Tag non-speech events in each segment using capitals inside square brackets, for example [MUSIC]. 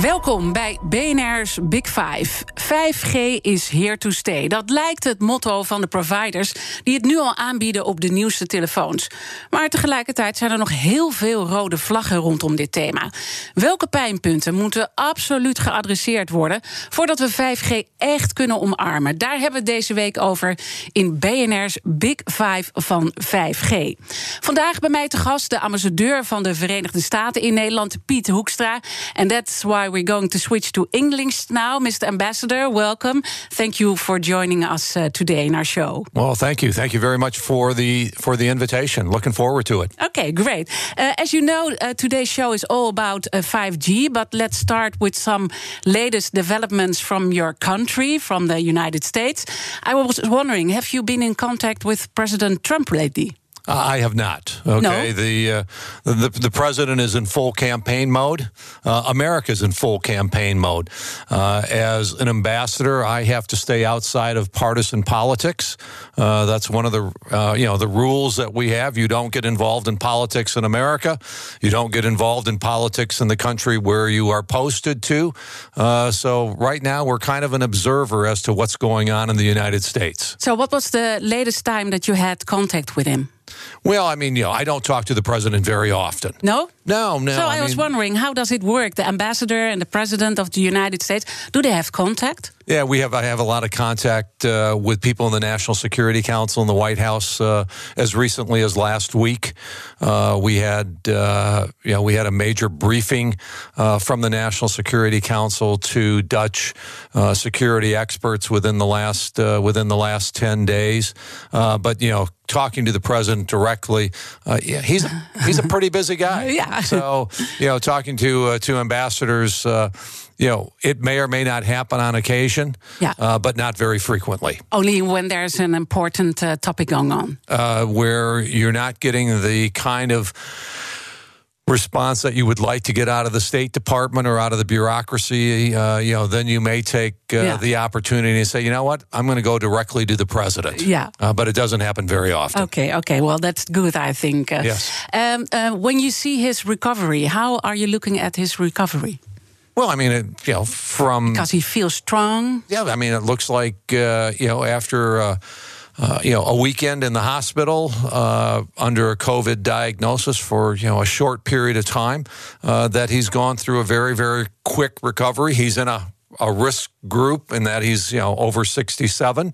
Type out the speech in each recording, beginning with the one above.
Welkom bij BNR's Big Five. 5G is here to stay. Dat lijkt het motto van de providers die het nu al aanbieden op de nieuwste telefoons. Maar tegelijkertijd zijn er nog heel veel rode vlaggen rondom dit thema. Welke pijnpunten moeten absoluut geadresseerd worden voordat we 5G echt kunnen omarmen? Daar hebben we het deze week over in BNR's Big Five van 5G. Vandaag bij mij te gast de ambassadeur van de Verenigde Staten in Nederland, Piet Hoekstra. En that's why we're going to switch to English now. Mr. Ambassador, welcome. Thank you for joining us uh, today in our show. Well, thank you. Thank you very much for the for the invitation. Looking forward to it. Okay, great. Uh, as you know, uh, today's show is all about 5G, uh, but let's start with some latest developments from your country, from the United States. I was wondering, have you been in contact with President Trump lately? I have not. Okay, no? the, uh, the the president is in full campaign mode. Uh, America's in full campaign mode. Uh, as an ambassador, I have to stay outside of partisan politics. Uh, that's one of the uh, you know the rules that we have. You don't get involved in politics in America. You don't get involved in politics in the country where you are posted to. Uh, so right now, we're kind of an observer as to what's going on in the United States. So, what was the latest time that you had contact with him? Well, I mean, you know, I don't talk to the president very often. No? No, no. So I, I was mean, wondering, how does it work? The ambassador and the president of the United States, do they have contact? Yeah, we have. I have a lot of contact uh, with people in the National Security Council in the White House. Uh, as recently as last week, uh, we had uh, you know we had a major briefing uh, from the National Security Council to Dutch uh, security experts within the last within the last ten days. but you know, talking to the president directly, yeah, he's he's a pretty busy guy. [LAUGHS] yeah. So you know, talking to to ambassadors you know, it may or may not happen on occasion, yeah. Uh, but not very frequently. Only when there's an important uh, topic going on. Uh, where you're not getting the kind of response that you would like to get out of the State Department or out of the bureaucracy, uh, you know, then you may take uh, yeah. the opportunity and say, you know what, I'm going to go directly to the president. Yeah. Uh, but it doesn't happen very often. Okay, okay. Well, that's good, I think. Uh, yes. Um, uh, when you see his recovery, how are you looking at his recovery? Well, I mean, it, you know, from because he feels strong. Yeah, I mean, it looks like uh, you know after. Uh, uh, you know, a weekend in the hospital uh, under a COVID diagnosis for you know a short period of time. Uh, that he's gone through a very very quick recovery. He's in a a risk group in that he's you know over 67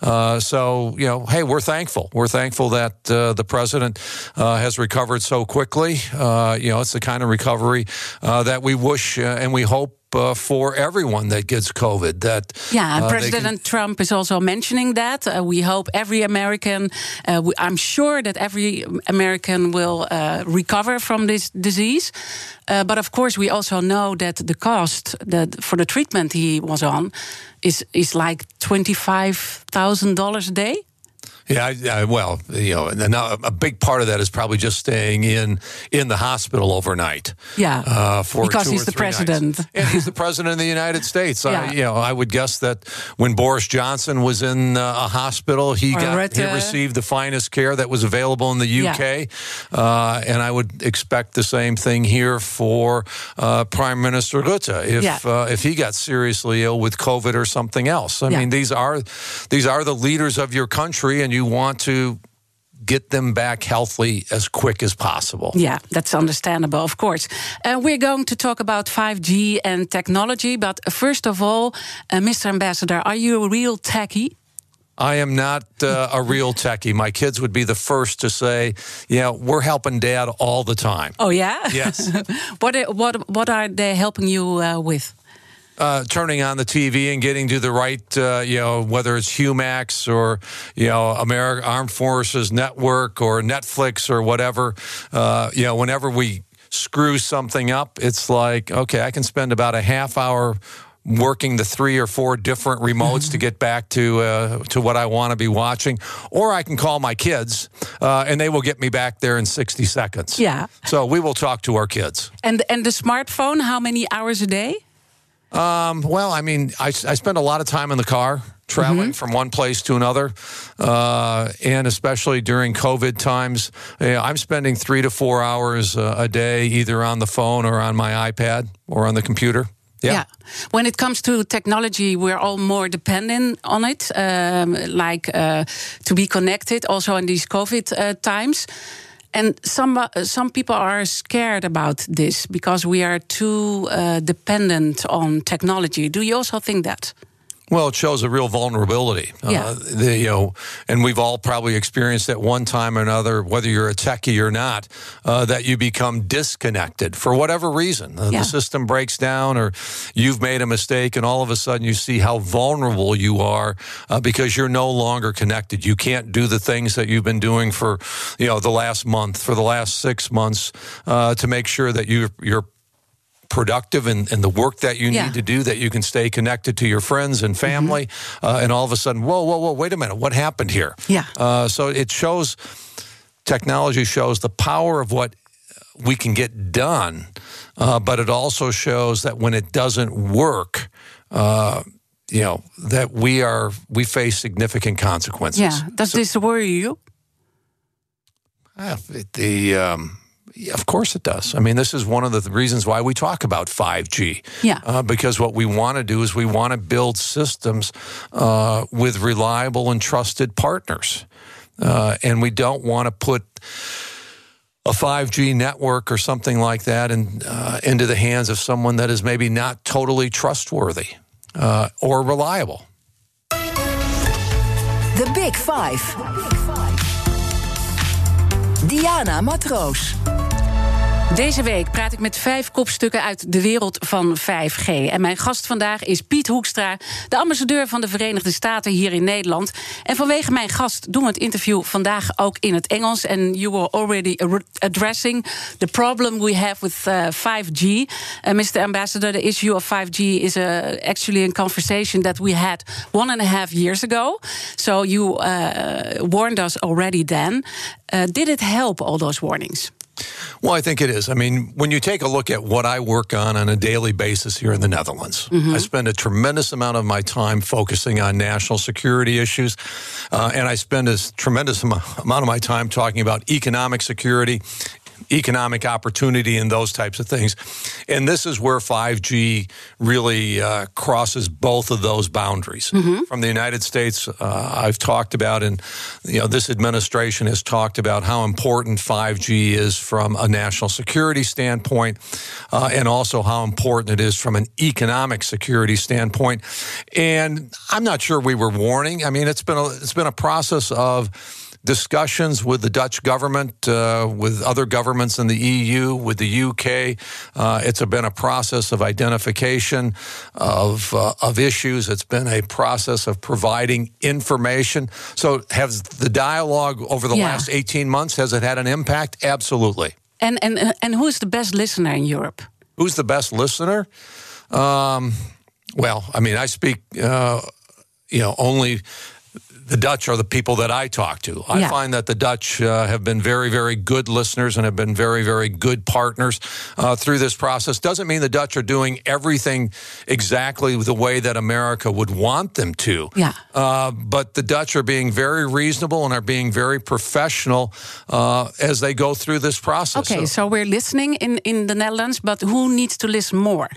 uh, so you know hey we're thankful. We're thankful that uh, the president uh, has recovered so quickly. Uh, you know it's the kind of recovery uh, that we wish uh, and we hope uh, for everyone that gets COVID. That yeah, uh, President can... Trump is also mentioning that. Uh, we hope every American. We, I'm sure that every American will recover from this disease. but of course, we also know that the cost that for the treatment he was on is is like twenty five thousand dollars a day. Yeah, I, I, well, you know, now a big part of that is probably just staying in in the hospital overnight. Yeah, uh, for because he's the president, nights. and he's the president of the United States. yeah. I, you know, I would guess that when Boris Johnson was in uh, a hospital, he or got he received the finest care that was available in the UK, yeah. uh, and I would expect the same thing here for uh, Prime Minister Rutte if yeah. Uh, if he got seriously ill with COVID or something else. I mean, these are these are the leaders of your country, and you want to get them back healthy as quick as possible. Yeah, that's understandable, of course. Uh, we're going to talk about 5G and technology, but first of all, uh, Mr. Ambassador, are you a real techie? I am not uh, a real techie. My kids would be the first to say, "Yeah, we're helping Dad all the time." Oh yeah. Yes. [LAUGHS] what what what are they helping you uh, with? Uh, turning on the TV and getting to the right, uh, you know, whether it's Humax or you know, American Armed Forces Network or Netflix or whatever. Uh, you know, whenever we screw something up, it's like, okay, I can spend about a half hour working the three or four different remotes to get back to uh, to what I want to be watching, or I can call my kids uh, and they will get me back there in sixty seconds. Yeah. So we will talk to our kids. And and the smartphone, how many hours a day? Um, well, I mean, I, I spend a lot of time in the car traveling from one place to another, uh, and especially during COVID times, you know, I'm spending three to four hours uh, a day either on the phone or on my iPad or on the computer. Yeah. When it comes to technology, we're all more dependent on it, um, like uh, to be connected, also in these COVID uh, times. And some uh, some people are scared about this because we are too uh, dependent on technology. Do you also think that? Well, it shows a real vulnerability. Yeah. Uh, the, you know, and we've all probably experienced at one time or another, whether you're a techie or not, uh, that you become disconnected for whatever reason. Uh, Yeah. The system breaks down, or you've made a mistake, and all of a sudden you see how vulnerable you are uh, because you're no longer connected. You can't do the things that you've been doing for, you know, the last month, for the last six months, uh, to make sure that you you're productive in, in the work that you Yeah. need to do, that you can stay connected to your friends and family, uh, and all of a sudden, whoa, whoa, whoa, wait a minute, what happened here? Yeah. Uh, so it shows, technology shows the power of what we can get done, uh, but it also shows that when it doesn't work, uh, you know that we are we face significant consequences. Yeah. Does this worry you? Uh, the um, yeah, of course it does. I mean, this is one of the reasons why we talk about 5G. Yeah. Uh, because what we want to do is we want to build systems uh, with reliable and trusted partners, uh, and we don't want to put a 5G network or something like that in, uh, into the hands of someone that is maybe not totally trustworthy uh, or reliable. The Big Five. Diana Matroos. Deze week praat ik met vijf kopstukken uit de wereld van 5G. En mijn gast vandaag is Piet Hoekstra, de ambassadeur van de Verenigde Staten hier in Nederland. En vanwege mijn gast doen we het interview vandaag ook in het Engels. En you were already addressing the problem we have with uh, 5G. Uh, Mr. Ambassador, the issue of 5G is uh, actually a conversation that we had one and a half years ago. So you uh, warned us already then. Uh, did it help all those warnings? Well, I think it is. I mean, when you take a look at what I work on on a daily basis here in the Netherlands, I spend a tremendous amount of my time focusing on national security issues. Uh, and I spend a tremendous amo- amount of my time talking about economic security. Economic opportunity and those types of things. And this is where 5G really uh, crosses both of those boundaries. From the United States, uh, I've talked about, and you know, this administration has talked about how important 5G is from a national security standpoint, uh, and also how important it is from an economic security standpoint. And I'm not sure we were warning. I mean, it's been a, it's been a process of discussions with the Dutch government, uh, with other governments in the EU, with the UK. Uh, it's been a process of identification of uh, of issues. It's been a process of providing information. So, has the dialogue over the Yeah. last eighteen months has it had an impact? Absolutely. And and and who is the best listener in Europe? Who's the best listener? Um, well, I mean, I speak, uh, you know, only the Dutch are the people that I talk to. I Yeah. find that the Dutch uh, have been very, very good listeners and have been very, very good partners uh, through this process. Doesn't mean the Dutch are doing everything exactly the way that America would want them to. Yeah. Uh, but the Dutch are being very reasonable and are being very professional uh, as they go through this process. Okay, so we're listening in in the Netherlands, but who needs to listen more?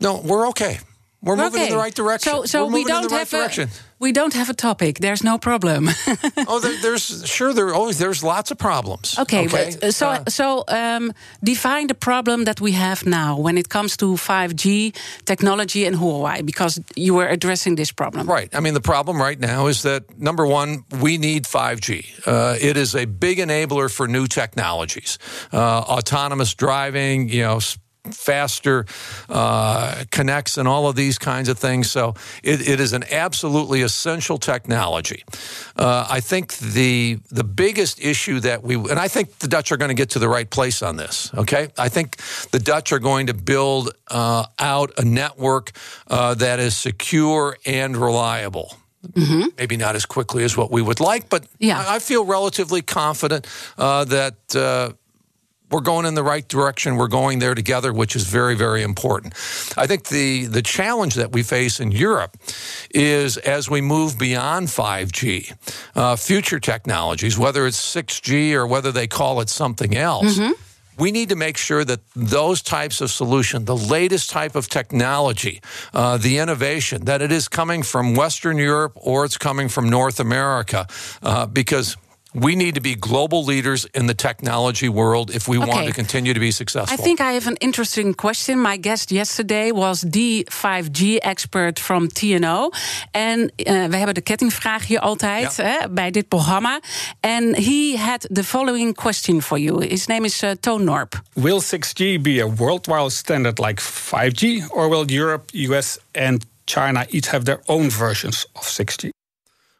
No, we're okay. We're moving in the right direction. So, so we don't right have direction. a we don't have a topic. There's no problem. [LAUGHS] oh, there, there's sure there always there's lots of problems. okay, but uh, so Uh, so um, define the problem that we have now when it comes to 5G technology and Huawei, because you were addressing this problem. Right. I mean, the problem right now is that number one, we need 5G. Uh, it is a big enabler for new technologies, uh, autonomous driving. You know. Faster uh, connects and all of these kinds of things. So it, it is an absolutely essential technology. Uh, I think the the biggest issue that we and I think the Dutch are going to get to the right place on this. Okay, I think the Dutch are going to build uh, out a network uh, that is secure and reliable. Mm-hmm. Maybe not as quickly as what we would like, but yeah. I, I feel relatively confident uh, that uh, we're going in the right direction. We're going there together, which is very, very important. I think the the challenge that we face in Europe is as we move beyond 5G, uh, future technologies, whether it's 6G or whether they call it something else. Mm-hmm. We need to make sure that those types of solution, the latest type of technology, uh, the innovation, that it is coming from Western Europe or it's coming from North America, uh, because we need to be global leaders in the technology world if we okay. want to continue to be successful. I think I have an interesting question. My guest yesterday was the 5G expert from TNO. En uh, we hebben de kettingvraag hier altijd ja. hè, bij dit programma. And he had the following question for you. His name is uh, Toon Norp. Will 6G be a worldwide standard like 5G? Or will Europe, US and China each have their own versions of 6G?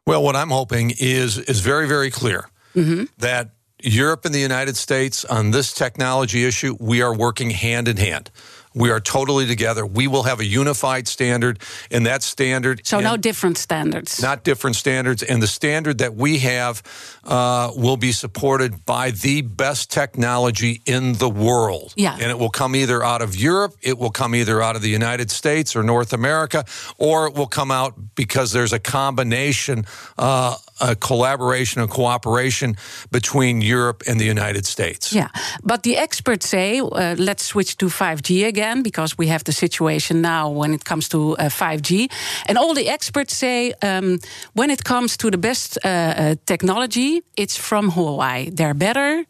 Well, what I'm hoping is is very very clear mm-hmm. that Europe and the United States on this technology issue, we are working hand in hand. We are totally together. We will have a unified standard, and that standard. So, no different standards. Not different standards. And the standard that we have uh, will be supported by the best technology in the world. Yeah. And it will come either out of Europe, it will come either out of the United States or North America, or it will come out because there's a combination uh, a collaboration and cooperation between Europe and the United States. Yeah, but the experts say uh, let's switch to 5G again because we have the situation now when it comes to uh, 5G. And all the experts say um, when it comes to the best uh, uh technology, it's from Huawei. They're better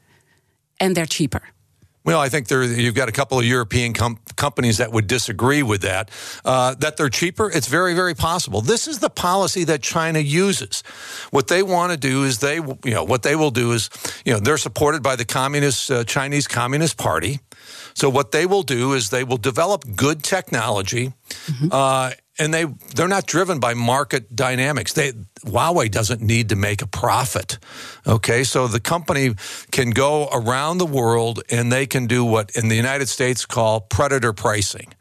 and they're cheaper. Well, I think there you've got a couple of European com- companies that would disagree with that. Uh, that they're cheaper, it's very, very possible. This is the policy that China uses. What they want to do is they, you know, what they will do is, you know, they're supported by the communist uh, Chinese Communist Party. So what they will do is they will develop good technology. Mm-hmm. Uh, and they they're not driven by market dynamics. They Huawei doesn't need to make a profit. Okay, so the company can go around the world and they can do what in the United States call predator pricing.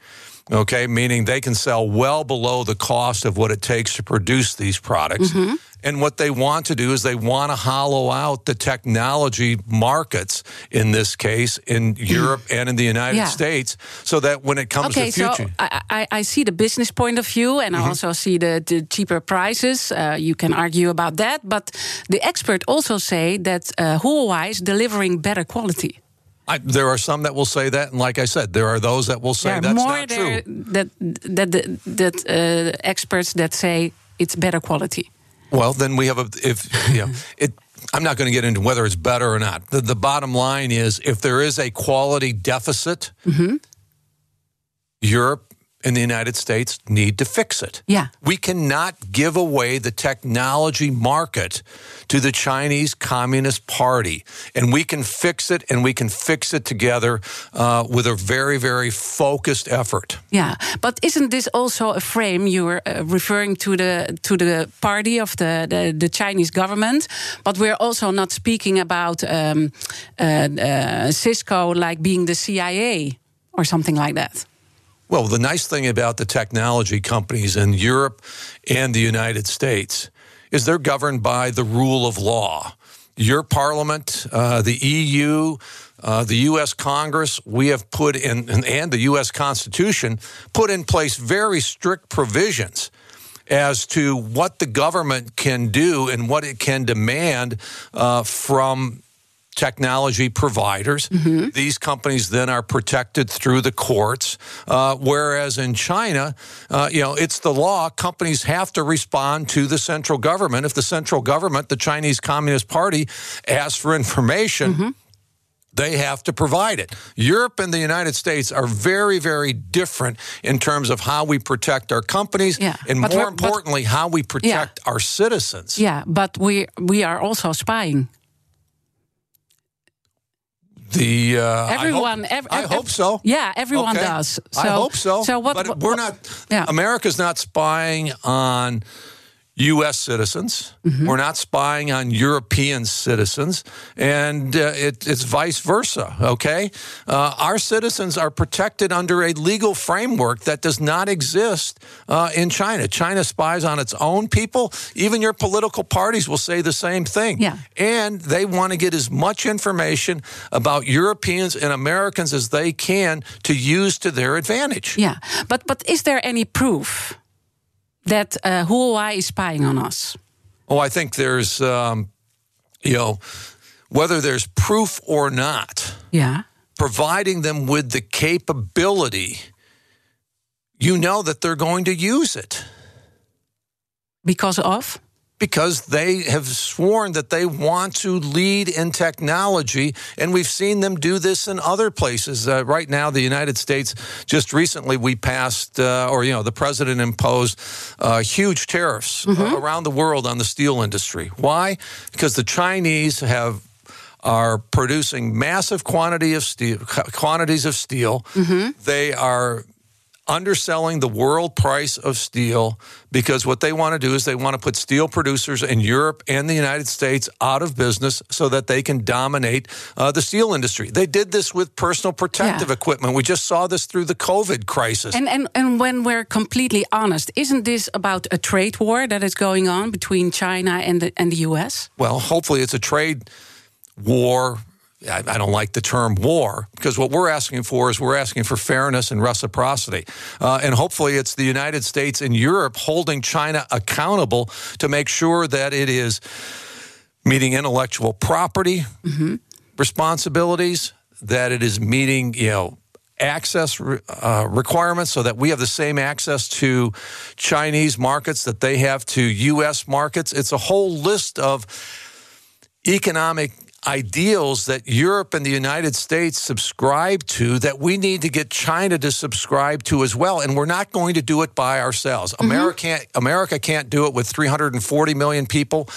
Okay, meaning they can sell well below the cost of what it takes to produce these products. Mm-hmm. And what they want to do is they want to hollow out the technology markets, in this case, in Europe and in the United yeah. States, so that when it comes okay, to future. So I, I, see the business point of view, and mm-hmm. I also see the, the cheaper prices. Uh, you can argue about that. But the expert also say that uh, Huawei is delivering better quality. I, there are some that will say that, and like I said, there are those that will say that's more not true. That that that, that uh, experts that say it's better quality. Well, then we have a if you [LAUGHS] know it. I'm not going to get into whether it's better or not. The, the bottom line is if there is a quality deficit, mm-hmm. Europe in the United States need to fix it. Yeah. We cannot give away the technology market to the Chinese Communist Party. And we can fix it and we can fix it together uh, with a very, very focused effort. Yeah. But isn't this also a frame you're uh, referring to the to the party of the, the, the, Chinese government? But we're also not speaking about um, uh, uh Cisco like being the CIA or something like that. Well, the nice thing about the technology companies in Europe and the United States is they're governed by the rule of law. Your parliament, uh, the EU, uh, the U.S. Congress, we have put in, and the U.S. Constitution put in place very strict provisions as to what the government can do and what it can demand uh, from technology providers. Mm-hmm. These companies then are protected through the courts. Uh, whereas in China, uh, you know, it's the law. Companies have to respond to the central government. If the central government, the Chinese Communist Party, asks for information, mm-hmm they have to provide it. Europe and the United States are very, very different in terms of how we protect our companies yeah, and more importantly, how we protect yeah. our citizens. Yeah, but we we are also spying The uh, everyone, I hope, ev- I ev- hope so. Yeah, everyone Okay. does. So, I hope so. So what? But we're not. Yeah. America's not spying on U.S. citizens. Mm-hmm. We're not spying on European citizens, and uh, it, it's vice versa. Okay, uh, our citizens are protected under a legal framework that does not exist uh, in China. China spies on its own people. Even your political parties will say the same thing. Yeah. and they want to get as much information about Europeans and Americans as they can to use to their advantage. Yeah, but but is there any proof that uh, Huawei is spying on us? Oh, I think there's, um, you know, whether there's proof or not, Yeah. providing them with the capability, you know that they're going to use it Because of? Because they have sworn that they want to lead in technology. And we've seen them do this in other places. Uh, right now, the United States, just recently, we passed, uh, or, you know, the president imposed uh, huge tariffs uh, around the world on the steel industry. Why? Because the Chinese have are producing massive quantity of steel, quantities of steel. They are underselling the world price of steel because what they want to do is they want to put steel producers in Europe and the United States out of business so that they can dominate uh, the steel industry. They did this with personal protective Yeah. equipment. We just saw this through the COVID crisis. And, and and when we're completely honest, isn't this about a trade war that is going on between China and the and the US? Well, hopefully it's a trade war. I I don't like the term war because what we're asking for is we're asking for fairness and reciprocity. Uh, and hopefully it's the United States and Europe holding China accountable to make sure that it is meeting intellectual property responsibilities, that it is meeting, you know, access uh, requirements so that we have the same access to Chinese markets that they have to U.S. markets. It's a whole list of economic ideals that Europe and the United States subscribe to that we need to get China to subscribe to as well and we're not going to do it by ourselves. Mm-hmm. America can't America can't do it with 340 million people.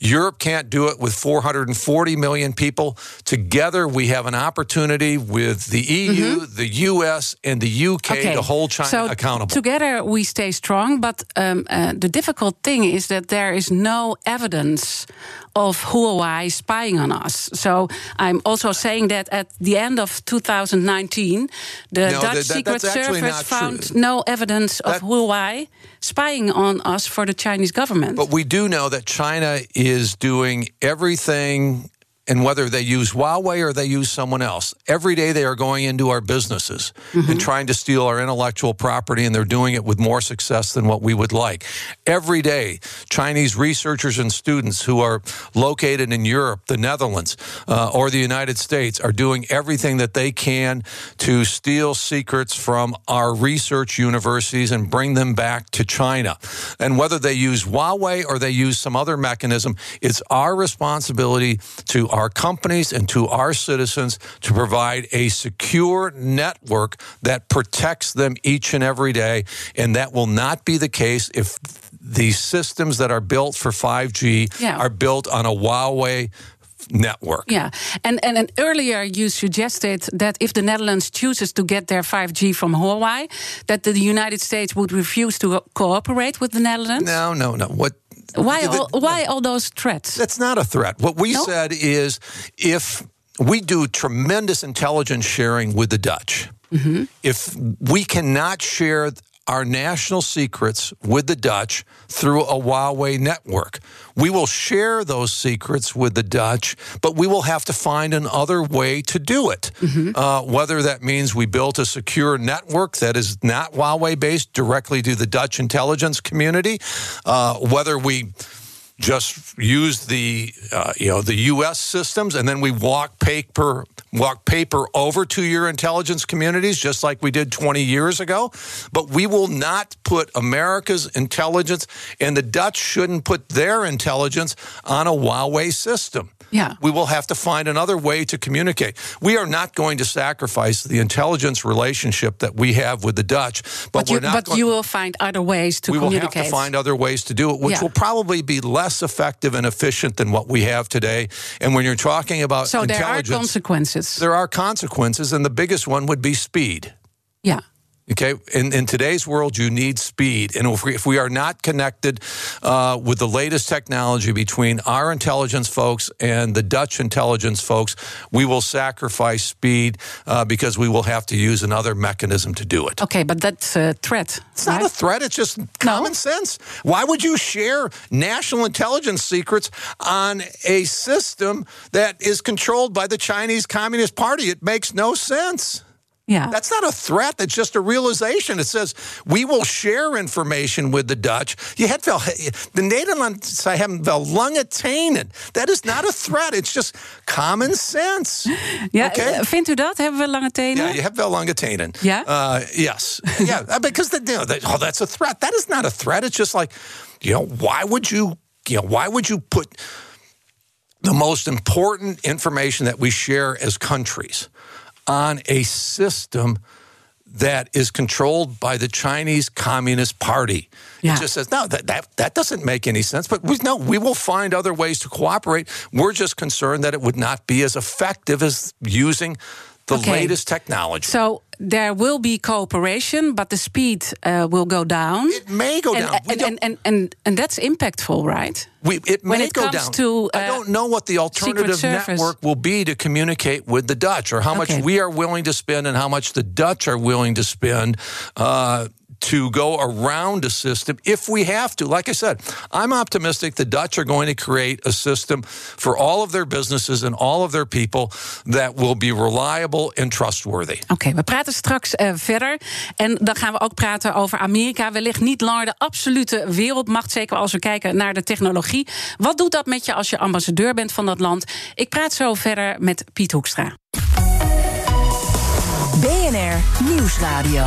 Europe can't do it with 440 million people. Together we have an opportunity with the EU, the US and the UK to hold China so accountable. Together we stay strong, but um, uh, the difficult thing is that there is no evidence of Huawei spying on us. So I'm also saying that at the end of 2019, the No, Dutch that- that- Secret Service found true. no evidence of That- Huawei spying on us for the Chinese government. But we do know that China is doing everything, and whether they use Huawei or they use someone else, every day they are going into our businesses and trying to steal our intellectual property, and they're doing it with more success than what we would like. Every day, Chinese researchers and students who are located in Europe, the Netherlands, uh, or the United States are doing everything that they can to steal secrets from our research universities and bring them back to China. And whether they use Huawei or they use some other mechanism, it's our responsibility to our companies and to our citizens to provide a secure network that protects them each and every day. And that will not be the case if the systems that are built for 5G Yeah. are built on a Huawei network. Yeah, and, and and earlier you suggested that if the Netherlands chooses to get their 5G from Huawei, that the United States would refuse to cooperate with the Netherlands. No, no, no. What? Why the- all, why all those threats? That's not a threat. What we No? said is if we do tremendous intelligence sharing with the Dutch, mm-hmm. if we cannot share our national secrets with the Dutch through a Huawei network, we will share those secrets with the Dutch, but we will have to find another way to do it. Uh, whether that means we built a secure network that is not Huawei based directly to the Dutch intelligence community, uh, whether we just use the uh, you know the U.S. systems, and then we walk paper walk paper over to your intelligence communities, just like we did 20 years ago. But we will not put America's intelligence, and the Dutch shouldn't put their intelligence on a Huawei system. Yeah. we will have to find another way to communicate. We are not going to sacrifice the intelligence relationship that we have with the Dutch, but, But, you, we're not but going you will find other ways to we will have to find other ways to do it, which Yeah. will probably be less effective and efficient than what we have today. And when you're talking about so there are consequences. there are consequences, and the biggest one would be speed. yeah. Okay, in, in today's world, you need speed, and if we, if we are not connected uh, with the latest technology between our intelligence folks and the Dutch intelligence folks, we will sacrifice speed uh, because we will have to use another mechanism to do it. Okay, but that's a threat. It's not a threat. It's just common sense. Why would you share national intelligence secrets on a system that is controlled by the Chinese Communist Party? It makes no sense. Yeah. That's not a threat. That's just a realization. It says we will share information with the Dutch. Je hebt wel, de Nederlanders hebben wel lange tenen. That is not a threat. It's just common sense. ja, okay? Vindt u dat? Hebben we lange tenen? Yeah, you have wel lange tenen. Yeah? Uh, yes. [LAUGHS] yeah, uh, because the, you know, that, oh, that's a threat. That is not a threat. It's just like, you know, why would you, you know, why would you put the most important information that we share as countries on a system that is controlled by the Chinese Communist Party. Yeah. It just says, no, that, that, that doesn't make any sense. But we, no, we will find other ways to cooperate. We're just concerned that it would not be as effective as using the Okay. latest technology. So there will be cooperation, but the speed uh, will go down. it may go and, down. And, and, and, and, and that's impactful, right? We, it When may it go comes down. to, I uh, don't know what the alternative network will be to communicate with the Dutch, or how much we are willing to spend, and how much the Dutch are willing to spend. Uh, to go around a system if we have to. Like I said, I'm optimistic the Dutch are going to create a system for all of their businesses and all of their people that will be reliable and trustworthy. Oké, we praten straks eh, verder. En dan gaan we ook praten over Amerika. Wellicht niet langer de absolute wereldmacht. Zeker als we kijken naar de technologie. Wat doet dat met je als je ambassadeur bent van dat land? Ik praat zo verder met Piet Hoekstra. BNR Nieuwsradio.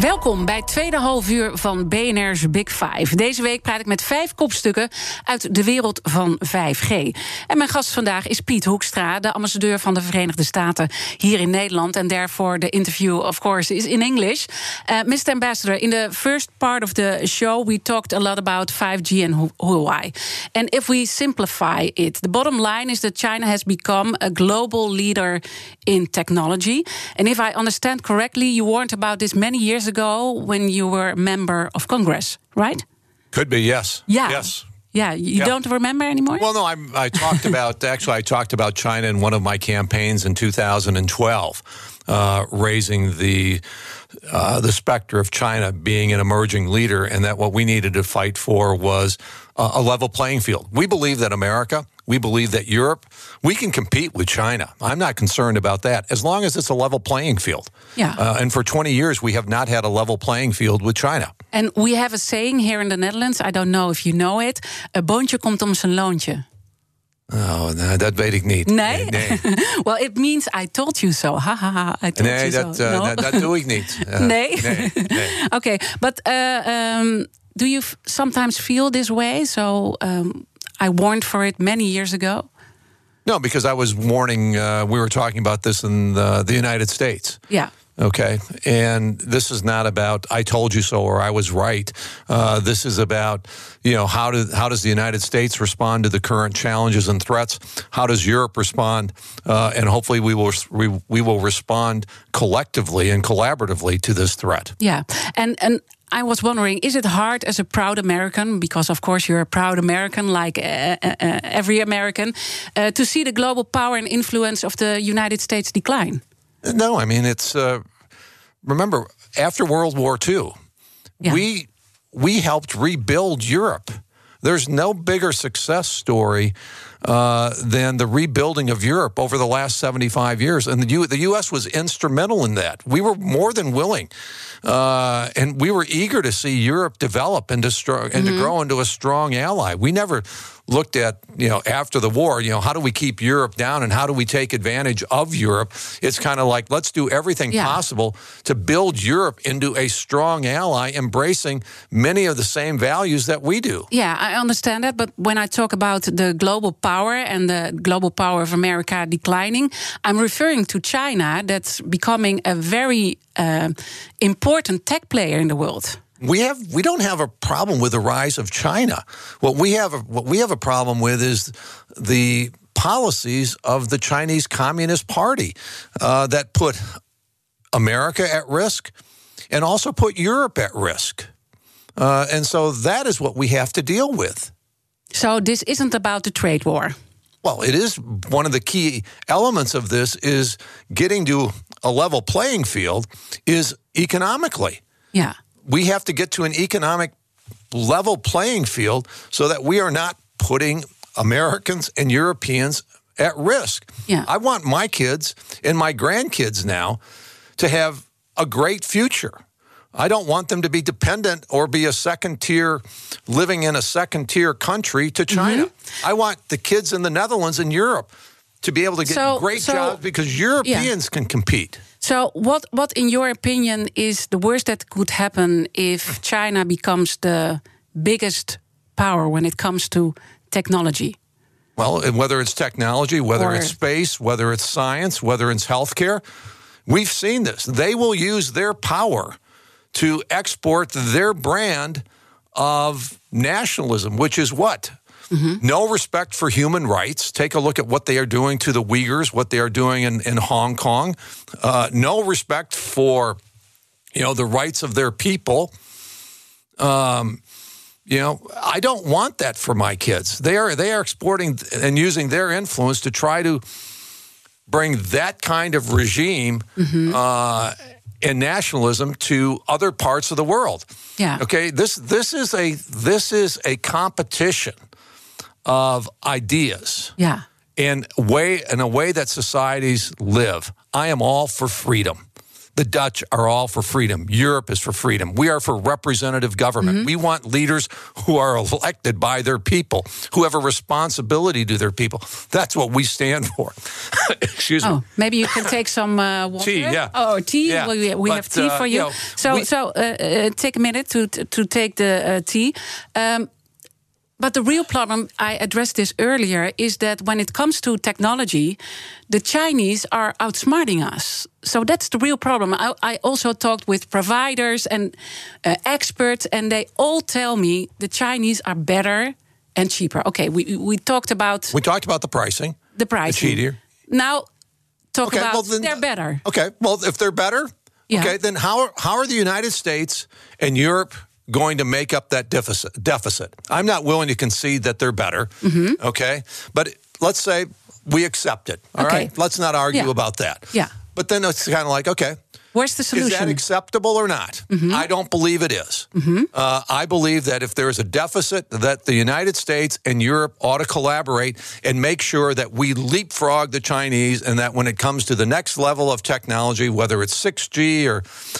Welkom bij het tweede halfuur van BNR's Big Five. Deze week praat ik met vijf kopstukken uit de wereld van 5G. En mijn gast vandaag is Piet Hoekstra, de ambassadeur van de Verenigde Staten hier in Nederland. En daarvoor de interview, of course, is in English. Uh, Mr. Ambassador, in the first part of the show, we talked a lot about 5G and Hu- Huawei. And if we simplify it, the bottom line is that China has become a global leader in technology. And if I understand correctly, you warned about this many years ago when you were a member of Congress, right? Could be, yes. Yeah. Yes. Yeah, you don't remember anymore? Well, no, I, I talked [LAUGHS] about actually I talked about China in one of my campaigns in 2012, uh, raising the uh, the specter of China being an emerging leader, and that what we needed to fight for was a level playing field. We believe that America, we believe that Europe, we can compete with China. I'm not concerned about that as long as it's a level playing field. Yeah. Uh, and for 20 years, we have not had a level playing field with China. and we have a saying here in the Netherlands, I don't know if you know it, a boontje komt om zijn loontje. Oh, nou, dat weet ik niet. Nee? nee. [LAUGHS] well, it means I told you so. Ha ha ha, I told Nee, you dat, so. eh, No? dat, doe ik niet. [LAUGHS] Eh, nee? nee, nee. [LAUGHS] okay, but uh, um, do you f- sometimes feel this way? So um, I warned for it many years ago. No, because I was warning. Uh, we were talking about this in the, the United States. Yeah. Okay, and this is not about "I told you so" or "I was right." Uh, this is about you know how do how does the United States respond to the current challenges and threats? How does Europe respond? Uh, and hopefully, we will we, we will respond collectively and collaboratively to this threat. Yeah, and and I was wondering, is it hard as a proud American, because of course you're a proud American, like uh, uh, uh, every American, uh, to see the global power and influence of the United States decline? No, I mean it's. Uh, remember, after World War II, Yeah. we we helped rebuild Europe. There's no bigger success story uh, than the rebuilding of Europe over the last 75 years. And the, U- the U.S. was instrumental in that. We were more than willing. Uh, and we were eager to see Europe develop and to, stro- and to grow into a strong ally. We never looked at, you know, after the war, you know, how do we keep Europe down and how do we take advantage of Europe? It's kind of like, let's do everything Yeah. possible to build Europe into a strong ally, embracing many of the same values that we do. Yeah, I understand that. But when I talk about the global power and the global power of America declining, I'm referring to China that's becoming a very uh, important tech player in the world. We have we don't have a problem with the rise of China. What we have what we have a problem with is the policies of the Chinese Communist Party uh, that put America at risk and also put Europe at risk. Uh, and so that is what we have to deal with. So this isn't about the trade war. Well, it is one of the key elements of this is getting to a level playing field is economically. Yeah. We have to get to an economic level playing field so that we are not putting Americans and Europeans at risk. Yeah. I want my kids and my grandkids now to have a great future. I don't want them to be dependent or be a second tier, living in a second tier country to China. Mm-hmm. I want the kids in the Netherlands and Europe to be able to get So- great so- jobs because Europeans can compete. So what what in your opinion is the worst that could happen if China becomes the biggest power when it comes to technology? Well, and whether it's technology, whether Or- it's space, whether it's science, whether it's healthcare, we've seen this. They will use their power to export their brand of nationalism, which is what? No respect for human rights. Take a look at what they are doing to the Uyghurs, what they are doing in, in Hong Kong. Uh, no respect for, you know, the rights of their people. Um, you know, I don't want that for my kids. They are they are exporting and using their influence to try to bring that kind of regime uh, and nationalism to other parts of the world. Yeah. Okay. This this is a this is a competition of ideas Yeah. And way in a way that societies live. I am all for freedom. The Dutch are all for freedom. Europe is for freedom. We are for representative government. We want leaders who are elected by their people, who have a responsibility to their people. That's what we stand for. [LAUGHS] Excuse me. Oh, maybe you can [LAUGHS] take some uh, water. Tea, yeah. Oh, tea. Yeah, we but, have tea uh, for you. you know, so, we- so uh, uh, take a minute to to take the uh, tea. Um, but the real problem, I addressed this earlier, is that when it comes to technology, the Chinese are outsmarting us. So that's the real problem. I, I also talked with providers and uh, experts, and they all tell me the Chinese are better and cheaper. Okay, we we talked about We talked about the pricing. the pricing. cheater. Now, talk Okay, about well, then- they're better. Okay, well, if they're better, Yeah. okay, then how how are the United States and Europe going to make up that deficit? Deficit. I'm not willing to concede that they're better. Mm-hmm. Okay, but let's say we accept it. All Okay. right, let's not argue Yeah. about that. Yeah. But then it's kind of like, okay, Where's the solution? is that acceptable or not? I don't believe it is. Uh, I believe that if there is a deficit, that the United States and Europe ought to collaborate and make sure that we leapfrog the Chinese, and that when it comes to the next level of technology, whether it's 6G or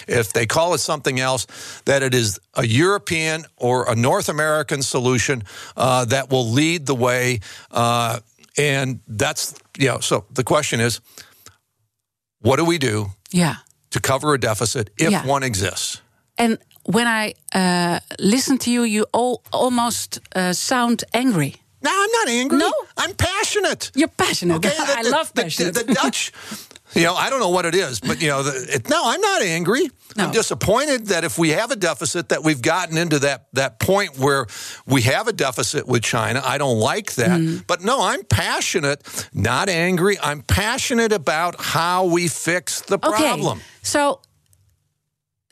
if they call it something else, that it is a European or a North American solution uh, that will lead the way. Uh, and that's you know. So the question is, what do we do yeah. To cover a deficit if Yeah. one exists. And when I uh, listen to you, you all, almost uh, sound angry. No, I'm not angry. No? I'm passionate. You're passionate. Okay, [LAUGHS] I the- love the- passionate. The, the Dutch, [LAUGHS] you know, I don't know what it is, but you know, the, it, no, I'm not angry. No. I'm disappointed that if we have a deficit, that we've gotten into that that point where we have a deficit with China. I don't like that, Mm-hmm. but no, I'm passionate, not angry. I'm passionate about how we fix the okay. problem. So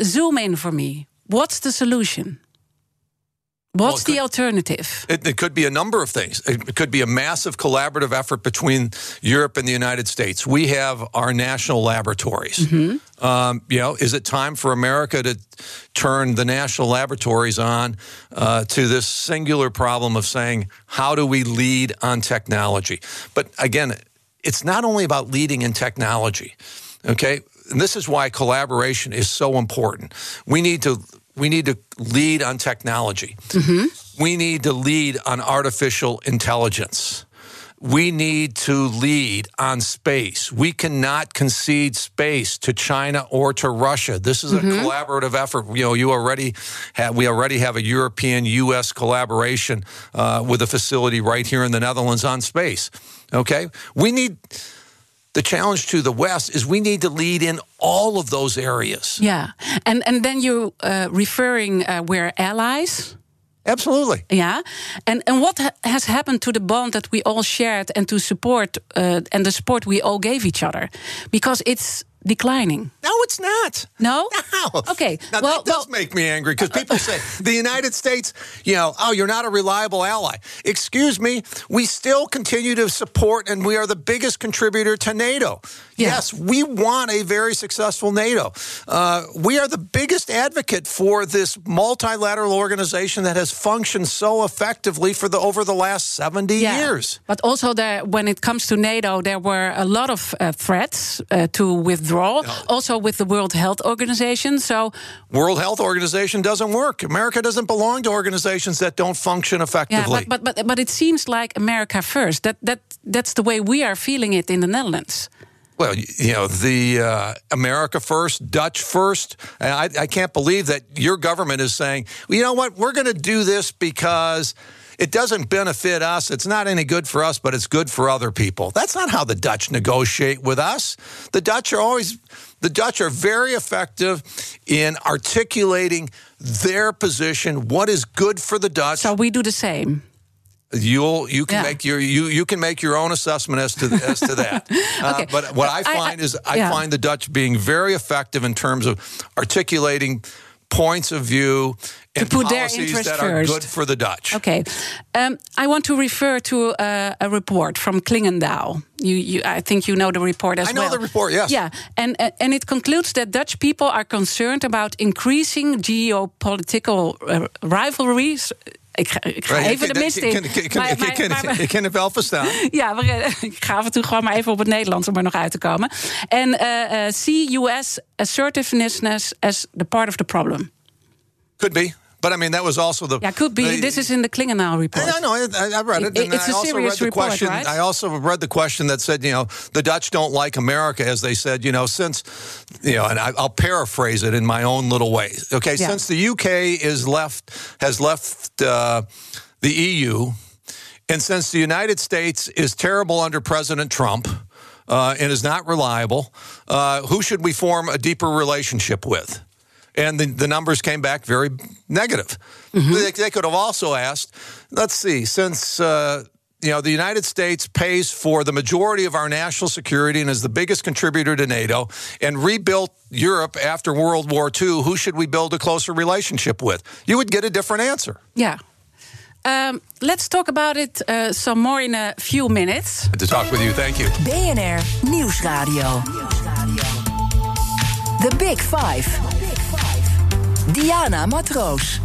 zoom in for me. What's the solution? What's could- the alternative? It, it could be a number of things. It could be a massive collaborative effort between Europe and the United States. We have our national laboratories. Um, you know, is it time for America to turn the national laboratories on uh, to this singular problem of saying, how do we lead on technology? But again, it's not only about leading in technology. Okay, and this is why collaboration is so important. We need to we need to lead on technology. We need to lead on artificial intelligence. We need to lead on space. We cannot concede space to China or to Russia. This is a collaborative effort. You know, you already have, we already have a European U.S. collaboration uh, with a facility right here in the Netherlands on space. Okay, we need the challenge to the West is we need to lead in all of those areas. Yeah, and and then you uh, referring uh, we're allies. Absolutely. Yeah, and and what ha- has happened to the bond that we all shared and to support uh, and the support we all gave each other, because it's declining. No, it's not. No. No. Okay. Now well, that does well, make me angry because people say the United States, you know, oh, you're not a reliable ally. Excuse me, we still continue to support, and we are the biggest contributor to NATO. Yeah. Yes, we want a very successful NATO. Uh, we are the biggest advocate for this multilateral organization that has functioned so effectively for the over the last 70 yeah. years. But also, there, when it comes to NATO, there were a lot of uh, threats uh, to withdraw. Also, with the World Health Organization. So, World Health Organization doesn't work. America doesn't belong to organizations that don't function yeah, effectively. but, but but but it seems like America first. That that that's the way we are feeling it in the Netherlands. Well, you know, the uh, America first, Dutch first. And I, I can't believe that your government is saying, well, you know what, we're going to do this because it doesn't benefit us. It's not any good for us, but it's good for other people. That's not how the Dutch negotiate with us. The Dutch are always, the Dutch are very effective in articulating their position, what is good for the Dutch. So we do the same. You'll you can Yeah. make your you you can make your own assessment as to as to that. [LAUGHS] Uh, but what I I- I- find is I yeah. find the Dutch being very effective in terms of articulating points of view and put their policies interest that are first. good for the Dutch. Okay, um, I want to refer to uh, a report from Clingendael. You, you, I think you know the report as well. I know well. the report, yes. Yeah, and uh, and it concludes that Dutch people are concerned about increasing geopolitical uh, rivalries. Ik ga, ik ga even de mist in. ik- ken het wel verstaan. [LAUGHS] Ja, maar, [LAUGHS] ik ga af en toe gewoon maar even op het Nederlands om er nog uit te komen. En eh, see US assertiveness as the part of the problem. Could be. But I mean, that was also the. Yeah, could be. the- This is in the Clingendael report. I know. I, I read it. It- it's I a also serious read the report, question. right? I also read the question that said, you know, the Dutch don't like America, as they said, you know, since, you know, and I, I'll paraphrase it in my own little way. Okay, Yeah. since the UK is left has left uh, the EU, and since the United States is terrible under President Trump. Uh, and is not reliable. Uh, who should we form a deeper relationship with? And the, the numbers came back very negative. They, they could have also asked, let's see, since uh, you know the United States pays for the majority of our national security and is the biggest contributor to NATO, and rebuilt Europe after World War II, who should we build a closer relationship with? You would get a different answer. Yeah. Um, let's talk about it uh, some more in a few minutes. To talk with you, thank you. BNR Nieuwsradio. The Big Five. Diana Matroos.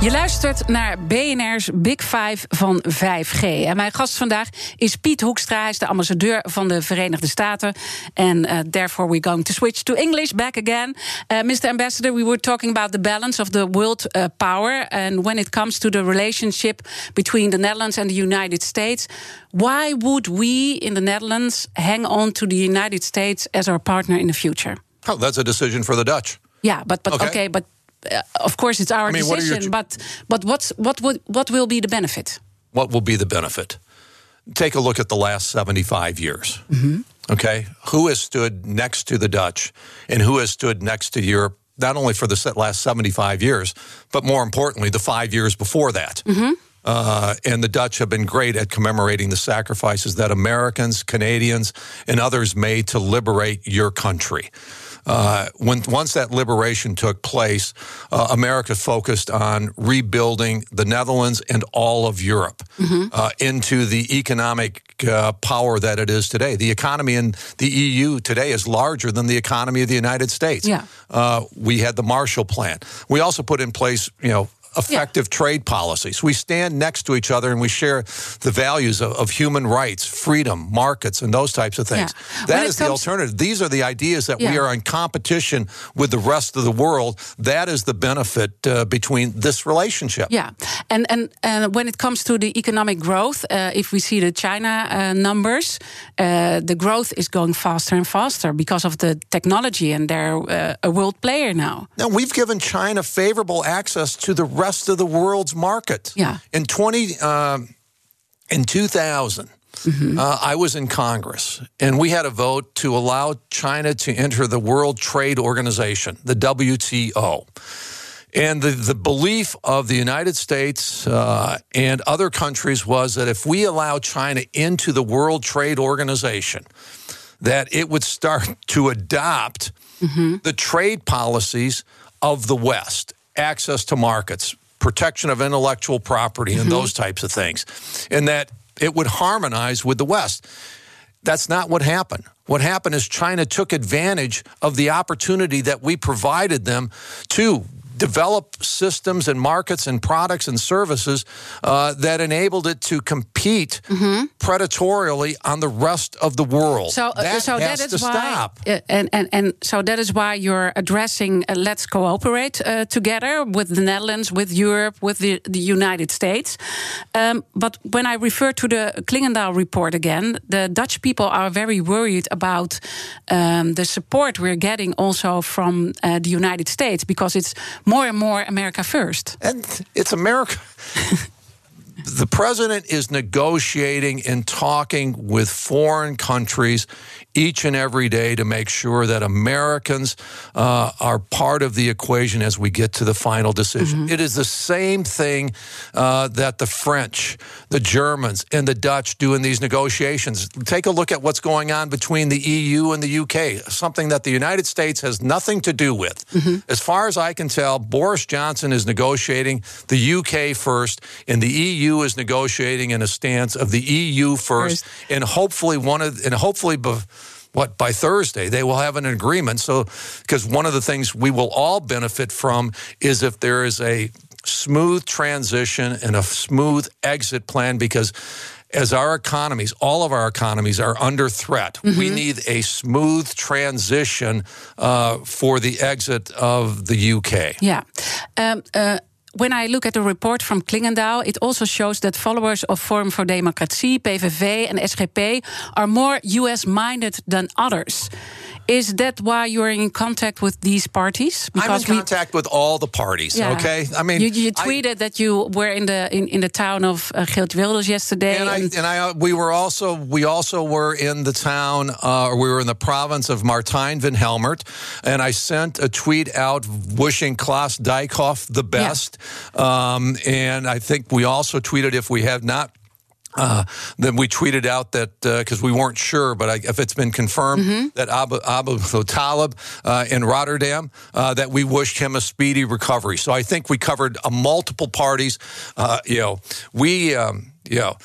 Je luistert naar BNR's Big Five van 5G. En mijn gast vandaag is Piet Hoekstra. Hij is de ambassadeur van de Verenigde Staten. En uh, therefore we're going to switch to English back again. Uh, Mr. Ambassador, we were talking about the balance of the world uh, power. And when it comes to the relationship between the Netherlands and the United States, why would we in the Netherlands hang on to the United States as our partner in the future? Oh, that's a decision for the Dutch. Yeah, but but Okay. okay, but uh, of course it's our I mean, what decision. ch- but but what's what would what will be the benefit? what will be the benefit? Take a look at the last 75 years. Mm-hmm. Okay. Who has stood next to the Dutch and who has stood next to Europe, not only for the last 75 years, but more importantly, the five years before that? Mm-hmm. Uh, and the Dutch have been great at commemorating the sacrifices that Americans, Canadians, and others made to liberate your country. Uh, when once that liberation took place, uh, America focused on rebuilding the Netherlands and all of Europe uh, into the economic uh, power that it is today. The economy in the EU today is larger than the economy of the United States. Yeah. Uh, we had the Marshall Plan. We also put in place, you know. Effective trade policies. We stand next to each other and we share the values of, of human rights, freedom, markets, and those types of things. Yeah. That is the alternative. These are the ideas that we are in competition with the rest of the world. That is the benefit uh, between this relationship. Yeah, and and and when it comes to the economic growth, uh, if we see the China uh, numbers, uh, the growth is going faster and faster because of the technology, and they're uh, a world player now. Now we've given China favorable access to the rest of the world's market. Yeah. In twenty um, in two uh, I was in Congress, and we had a vote to allow China to enter the World Trade Organization, the WTO. And the, the belief of the United States uh, and other countries was that if we allow China into the World Trade Organization, that it would start [LAUGHS] to adopt the trade policies of the West, access to markets, protection of intellectual property, and mm-hmm. those types of things, and that it would harmonize with the West. That's not what happened. What happened is China took advantage of the opportunity that we provided them to develop systems and markets and products and services uh, that enabled it to compete predatorially on the rest of the world. So, uh, that so has that to why, stop. uh, and, and and so that is why you're addressing. Uh, let's cooperate uh, together with the Netherlands, with Europe, with the, the United States. Um, but when I refer to the Clingendael report again, the Dutch people are very worried about um, the support we're getting also from uh, the United States because it's more and more America first. And it's America. [LAUGHS] the president is negotiating and talking with foreign countries each and every day to make sure that Americans uh, are part of the equation as we get to the final decision. It is the same thing uh, that the French, the Germans, and the Dutch do in these negotiations. Take a look at what's going on between the EU and the UK, something that the United States has nothing to do with. As far as I can tell, Boris Johnson is negotiating the UK first, and the EU is negotiating in a stance of the EU first, First. and hopefully one of and hopefully. What by Thursday they will have an agreement. So, because one of the things we will all benefit from is if there is a smooth transition and a smooth exit plan, because as our economies, all of our economies are under threat. We need a smooth transition uh, for the exit of the UK. Yeah. Um, uh, when I look at the report from Klingendahl, it also shows that followers of Forum for Democratie, PVV, and SGP are more US minded than others. Is that why you're in contact with these parties? Because I'm in contact with all the parties. Yeah. Okay, I mean, you, you I- tweeted that you were in the in, in the town of uh, Geert Wilders yesterday. And I and I uh, we were also we also were in the town uh, or we were in the province of Martijn van Helvert, and I sent a tweet out wishing Klaas Dijkhoff the best. Um, and I think we also tweeted if we have not. Uh, then we tweeted out that because we weren't sure, but I, if it's been confirmed that Abu, Abu Talib uh, in Rotterdam, uh, that we wished him a speedy recovery. So I think we covered uh, multiple parties. Uh, you know, we, um, you know,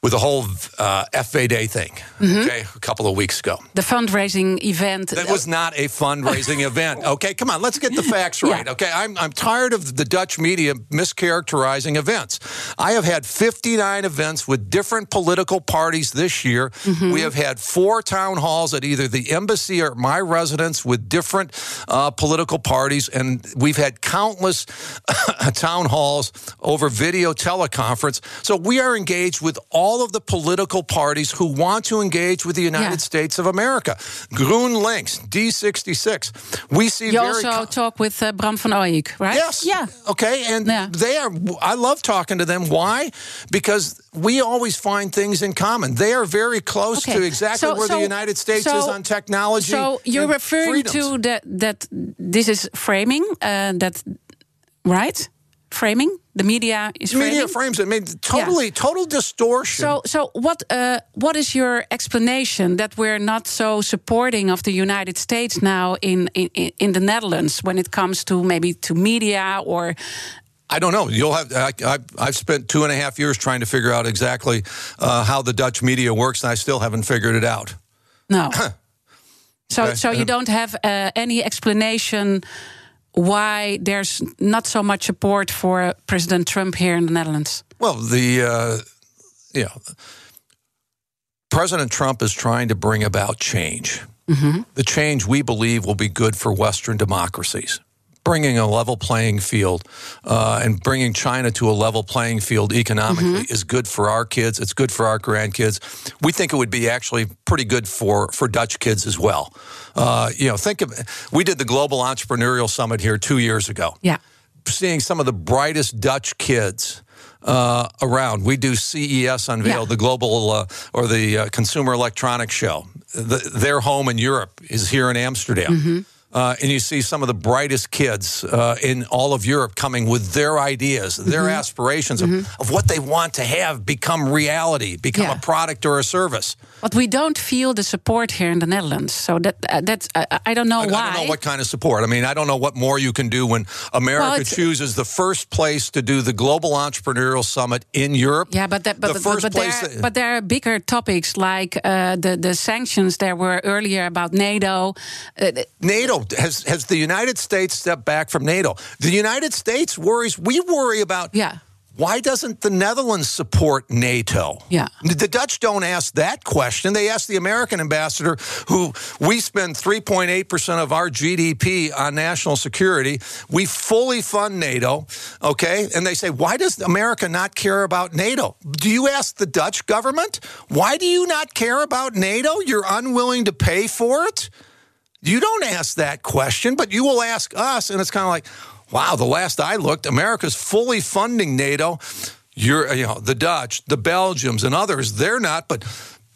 with the whole uh, FvD thing, okay, a couple of weeks ago. the fundraising event. That was not a fundraising [LAUGHS] event. Okay, come on, let's get the facts right. Yeah. Okay, I'm, I'm tired of the Dutch media mischaracterizing events. I have had 59 events with different political parties this year. We have had four town halls at either the embassy or my residence with different uh, political parties, and we've had countless [LAUGHS] town halls over video teleconference. So we are engaged with all of the political parties who want to engage with the United Yeah. States of America. GroenLinks, D66. We see you very also talk with uh, Bram van Ojik, right? Yes. Yeah. Okay. And Yeah. they are, I love talking to them. Why? Because we always find things in common. They are very close Okay. to exactly So- where so- the United States so- is on technology. So you're referring freedoms. to that that this is framing uh, that right? Framing. The media is framing. Media frames. it. I mean, totally, total distortion. So, so what? Uh, what is your explanation that we're not so supporting of the United States now in in, in the Netherlands when it comes to maybe to media or I don't know. You'll have. I, have spent two and a half years trying to figure out exactly uh, how the Dutch media works, and I still haven't figured it out. No. [COUGHS] so, Okay. so you don't have uh, any explanation why there's not so much support for President Trump here in the Netherlands. Well, the uh, you know, President Trump is trying to bring about change. The change we believe will be good for Western democracies. Bringing a level playing field uh, and bringing China to a level playing field economically is good for our kids. It's good for our grandkids. We think it would be actually pretty good for for Dutch kids as well. Uh, you know, think of we did the Global Entrepreneurial Summit here two years ago Yeah. seeing some of the brightest Dutch kids uh, around. We do CES unveil, Yeah. the global uh, or the uh, Consumer Electronics Show. The, their home in Europe is here in Amsterdam. Mm-hmm. Uh, and you see some of the brightest kids uh, in all of Europe coming with their ideas, their Mm-hmm. aspirations of, of what they want to have become reality, become Yeah. a product or a service. But we don't feel the support here in the Netherlands. So that uh, that's uh, I don't know I, why. I don't know what kind of support. I mean, I don't know what more you can do when America Well, chooses the first place to do the Global Entrepreneurial Summit in Europe. Yeah, but that, but, the but, first but, place. there, that- but there are bigger topics like uh, the the sanctions there were earlier about NATO. Uh, NATO has has the United States stepped back from NATO. The United States worries. We worry about. yeah, Why doesn't the Netherlands support NATO? Yeah. The Dutch don't ask that question. They ask the American ambassador, who we spend 3.8% of our GDP on national security. We fully fund NATO, okay? And they say, why does America not care about NATO? Do you ask the Dutch government? Why do you not care about NATO? You're unwilling to pay for it? You don't ask that question, but you will ask us. And it's kind of like, wow, the last I looked, America's fully funding NATO. You're, you know, the Dutch, the Belgians, and others, they're not, but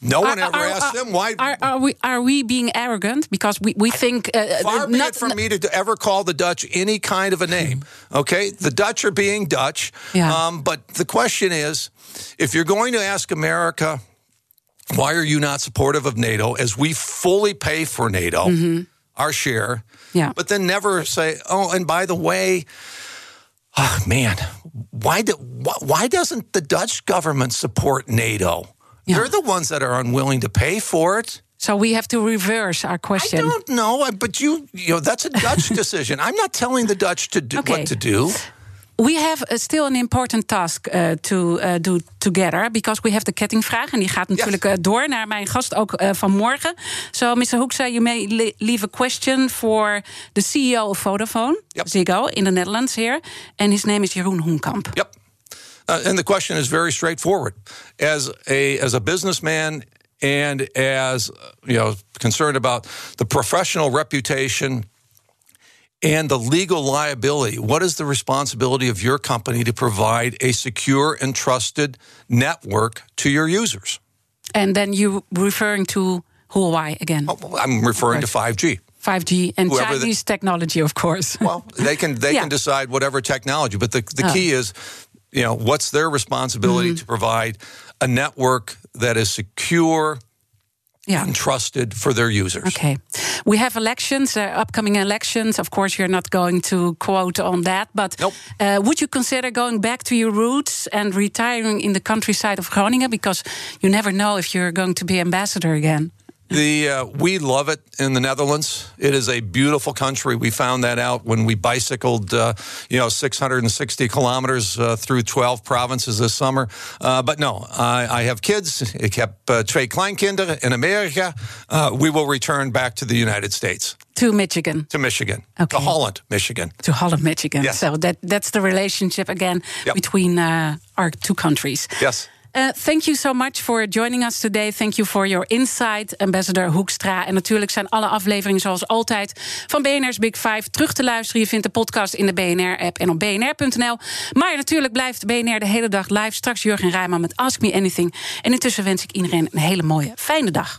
no one Are- ever are- asked are- them why. Are, are we are we being arrogant because we we think uh, Far be not, it from me to ever call the Dutch any kind of a name. [LAUGHS] Okay, the Dutch are being Dutch. Yeah. Um, but the question is, if you're going to ask America, why are you not supportive of NATO? As we fully pay for NATO, our share. Mm-hmm. Yeah. But then never say, oh, and by the way, oh, man, why do, why, why doesn't the Dutch government support NATO? Yeah. They're the ones that are unwilling to pay for it. So we have to reverse our question. I don't know, but you, you know, that's a Dutch [LAUGHS] decision. I'm not telling the Dutch to do Okay. what to do. We have uh, still an important task uh, to uh, do together because we have the kettingvraag en die gaat natuurlijk uh, door naar mijn gast ook uh, vanmorgen. So, Mr. Hoekstra, you may le- leave a question for the CEO of Vodafone, Yep. Ziggo, in the Netherlands here, and his name is Jeroen Hoenkamp. Yep. Uh, and the question is very straightforward. As a as a businessman and as you know concerned about the professional reputation and the legal liability, what is the responsibility of your company to provide a secure and trusted network to your users? And then you referring to Huawei again, Oh, I'm referring to 5G. 5G and Whoever the- Chinese technology, of course. [LAUGHS] Well, they can they Yeah. can decide whatever technology, but the the Oh. key is, you know, what's their responsibility Mm-hmm. to provide a network that is secure yeah. and trusted for their users. Okay. We have elections, uh, upcoming elections. Of course, you're not going to quote on that, but Nope. uh, would you consider going back to your roots and retiring in the countryside of Groningen? Because you never know if you're going to be ambassador again. The uh, we love it in the Netherlands. It is a beautiful country. We found that out when we bicycled, uh, you know, 660 kilometers uh, through 12 provinces this summer. Uh, but no, I, I have kids. Ik heb uh, twee kleinkinderen in America. Uh, we will return back to the United States, To Michigan, to Michigan, Okay. to Holland, Michigan. to Holland, Michigan. Yes. So that that's the relationship again Yep. between uh, our two countries. Yes. Uh, thank you so much for joining us today. Thank you for your insight, Ambassador Hoekstra. En natuurlijk zijn alle afleveringen zoals altijd van BNR's Big Five terug te luisteren. Je vindt de podcast in de BNR-app en op bnr.nl. Maar natuurlijk blijft BNR de hele dag live. Straks Jurgen Rijman met Ask Me Anything. En intussen wens ik iedereen een hele mooie, fijne dag.